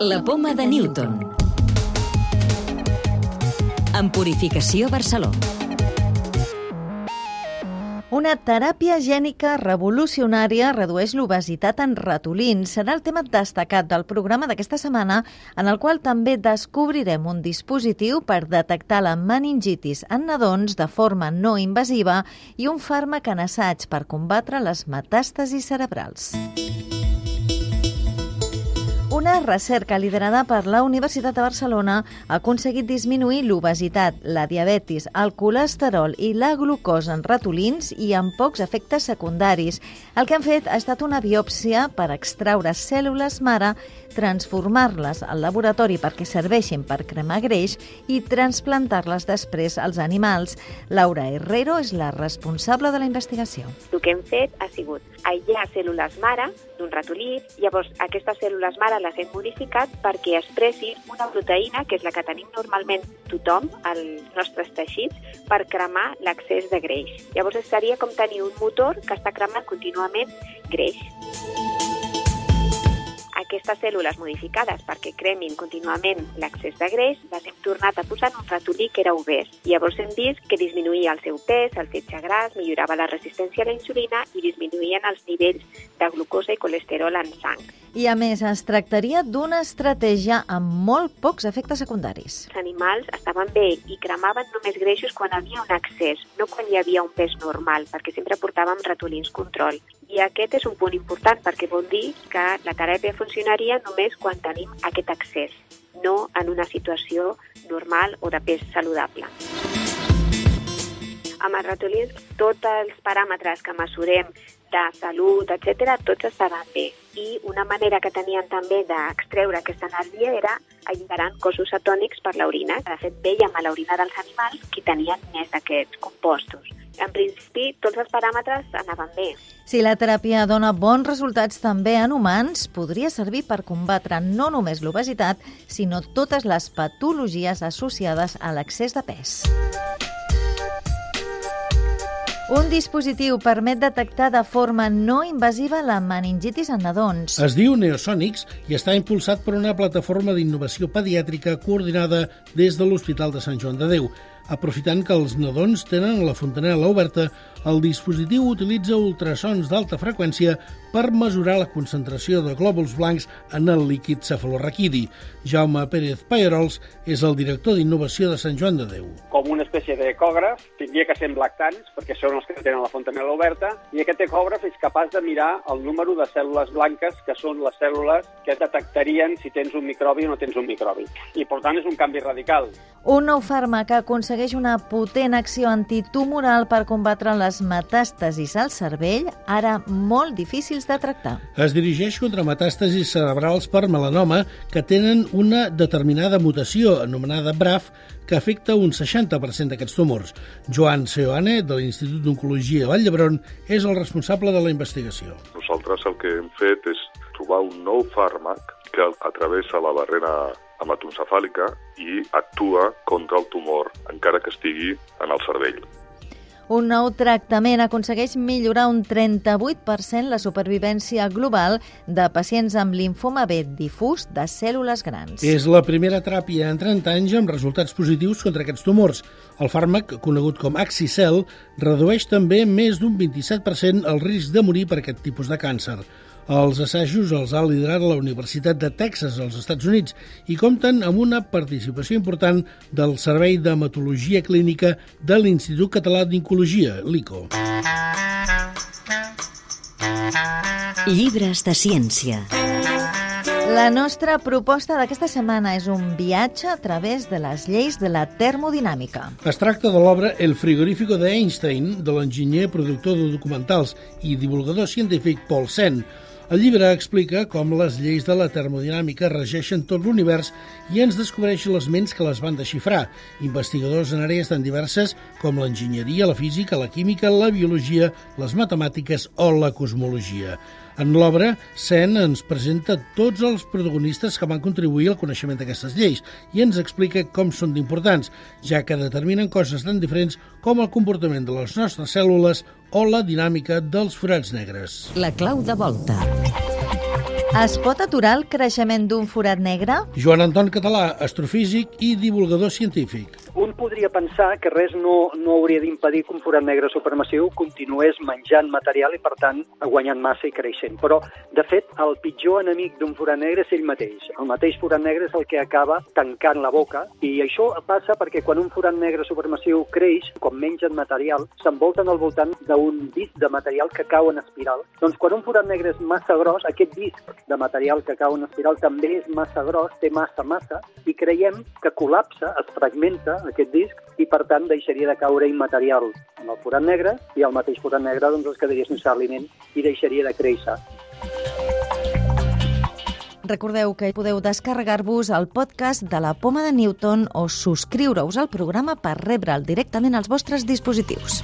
La poma de Newton. En Barcelona. Una teràpia gènica revolucionària redueix l'obesitat en ratolins. Serà el tema destacat del programa d'aquesta setmana, en el qual també descobrirem un dispositiu per detectar la meningitis en nadons de forma no invasiva i un fàrmac en assaig per combatre les metàstasis cerebrals. Una recerca liderada per la Universitat de Barcelona ha aconseguit disminuir l'obesitat, la diabetis, el colesterol i la glucosa en ratolins i amb pocs efectes secundaris. El que han fet ha estat una biòpsia per extraure cèl·lules mare, transformar-les al laboratori perquè serveixin per cremar greix i transplantar-les després als animals. Laura Herrero és la responsable de la investigació. El que hem fet ha sigut aïllar cèl·lules mare d'un ratolí, llavors aquestes cèl·lules mare hem modificat perquè expressin una proteïna, que és la que tenim normalment tothom als nostres teixits, per cremar l'excés de greix. Llavors seria com tenir un motor que està cremant contínuament greix aquestes cèl·lules modificades perquè cremin contínuament l'excés de greix, les hem tornat a posar en un ratolí que era obès. Llavors hem vist que disminuïa el seu pes, el fetge gras, millorava la resistència a la insulina i disminuïen els nivells de glucosa i colesterol en sang. I a més, es tractaria d'una estratègia amb molt pocs efectes secundaris. Els animals estaven bé i cremaven només greixos quan havia un excés, no quan hi havia un pes normal, perquè sempre portàvem ratolins control. I aquest és un punt important perquè vol dir que la teràpia funcionaria només quan tenim aquest accés, no en una situació normal o de pes saludable. Amb els ratolins, tots els paràmetres que mesurem de salut, etc., tots estaran bé. I una manera que tenien també d'extreure aquesta energia era alliberant cossos atònics per l'orina. De fet, veiem a l'orina dels animals que tenien més d'aquests compostos en principi tots els paràmetres anaven bé. Si la teràpia dona bons resultats també en humans, podria servir per combatre no només l'obesitat, sinó totes les patologies associades a l'excés de pes. Un dispositiu permet detectar de forma no invasiva la meningitis en nadons. Es diu Neosonics i està impulsat per una plataforma d'innovació pediàtrica coordinada des de l'Hospital de Sant Joan de Déu. Aprofitant que els nadons tenen la fontanela oberta, el dispositiu utilitza ultrasons d'alta freqüència per mesurar la concentració de glòbuls blancs en el líquid cefalorraquidi. Jaume Pérez Payerols és el director d'innovació de Sant Joan de Déu. Com una espècie d'ecògraf, tindria que ser amb lactants, perquè són els que tenen la fontanela oberta, i aquest ecògraf és capaç de mirar el número de cèl·lules blanques, que són les cèl·lules que detectarien si tens un microbi o no tens un microbi. I, per tant, és un canvi radical. Un nou fàrmac aconsegueix una potent acció antitumoral per combatre les metàstasis al cervell, ara molt difícils de tractar. Es dirigeix contra metàstasis cerebrals per melanoma que tenen una determinada mutació anomenada BRAF que afecta un 60% d'aquests tumors. Joan Seoane, de l'Institut d'Oncologia Vall d'Hebron, és el responsable de la investigació. Nosaltres el que hem fet és trobar un nou fàrmac que atravessa la barrera hematoencefàlica i actua contra el tumor, encara que estigui en el cervell. Un nou tractament aconsegueix millorar un 38% la supervivència global de pacients amb linfoma B difús de cèl·lules grans. És la primera teràpia en 30 anys amb resultats positius contra aquests tumors. El fàrmac, conegut com Axicel, redueix també més d'un 27% el risc de morir per aquest tipus de càncer. Els assajos els ha liderat la Universitat de Texas, als Estats Units, i compten amb una participació important del Servei d'Hematologia Clínica de l'Institut Català d'Oncologia, l'ICO. Llibres de ciència. La nostra proposta d'aquesta setmana és un viatge a través de les lleis de la termodinàmica. Es tracta de l'obra El frigorífico d'Einstein, de l'enginyer, productor de documentals i divulgador científic Paul Sen, el llibre explica com les lleis de la termodinàmica regeixen tot l'univers i ens descobreix les ments que les van desxifrar, investigadors en àrees tan diverses com l'enginyeria, la física, la química, la biologia, les matemàtiques o la cosmologia. En l'obra, Sen ens presenta tots els protagonistes que van contribuir al coneixement d'aquestes lleis i ens explica com són d'importants, ja que determinen coses tan diferents com el comportament de les nostres cèl·lules o la dinàmica dels forats negres. La clau de volta. Es pot aturar el creixement d'un forat negre? Joan Anton Català, astrofísic i divulgador científic. Un podria pensar que res no, no hauria d'impedir que un forat negre supermassiu continués menjant material i, per tant, guanyant massa i creixent. Però, de fet, el pitjor enemic d'un forat negre és ell mateix. El mateix forat negre és el que acaba tancant la boca i això passa perquè quan un forat negre supermassiu creix, quan mengen material, s'envolten al voltant d'un disc de material que cau en espiral. Doncs quan un forat negre és massa gros, aquest disc de material que cau en espiral també és massa gros, té massa massa, i creiem que col·lapsa, es fragmenta aquest disc, i per tant deixaria de caure immaterial en el forat negre, i el mateix forat negre doncs, es quedaria sense aliment i deixaria de créixer. Recordeu que podeu descarregar-vos el podcast de la Poma de Newton o subscriure-us al programa per rebre'l directament als vostres dispositius.